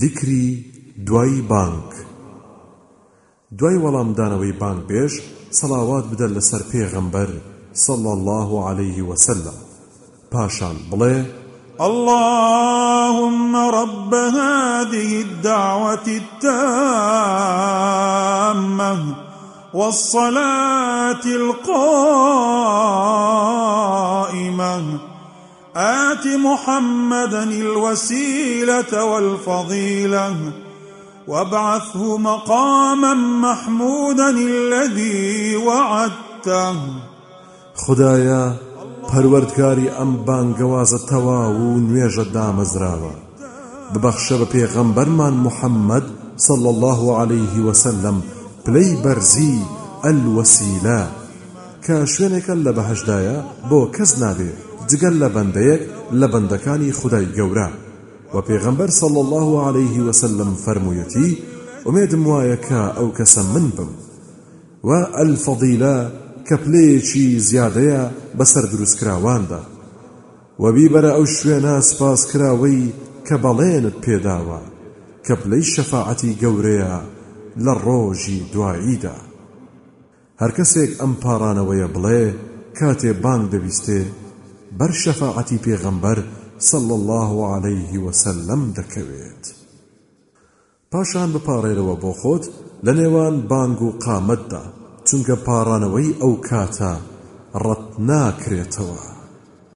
ذیکری دوای بانک. دوای وەڵامدانەوەی بانک بێژ سەڵاوات بدە لەسەر پێغەمبەر صلى الله عليه وسلم. پاشان بڵێ اللهم رب هذه الدعوة التامة والصلاة القائمة. آت محمدا الوسيلة والفضيلة وابعثه مقاما محمودا الذي وعدته. خدايا پەروەردگاری ئەم بانگەوازە تەواو و نوێژە دامەزراوە. ببەخشە بە پێغەمبەرمان محەممەد صلى الله عليه وسلم پلەی بەرزی ئەلوەسیلە کە شوێنێکە لە بەهشدایە بۆ کەس جگەل لە بەندەیەک لە بەندەکانی خدای گەورە. و پێغەمبەر صلى الله عليه وسلم فەرموویەتی ئومێدم وایە کە ئەو کەسە من بم. و ئەلفەضیلە کە پلەیەکی زیادەیە بەسەر دروستکراواندا. و بیبەرە ئەو شوێنە سپاسکراوەی کە بەڵێنت پێداوە کە پلەی شەفاعەتی گەورەیە لە ڕۆژی دواییدا. هەر کەسێک ئەم پارانەوەیە بەر شەفاعەتی پێغەمبەر صلى الله عليه وسلم دەکەوێت. پاشان بپارێرەوە بۆ خۆت لە نێوان بانگ و قامەتدا چونکە پاڕانەوەی ئەو کاتە ڕەت ناکرێتەوە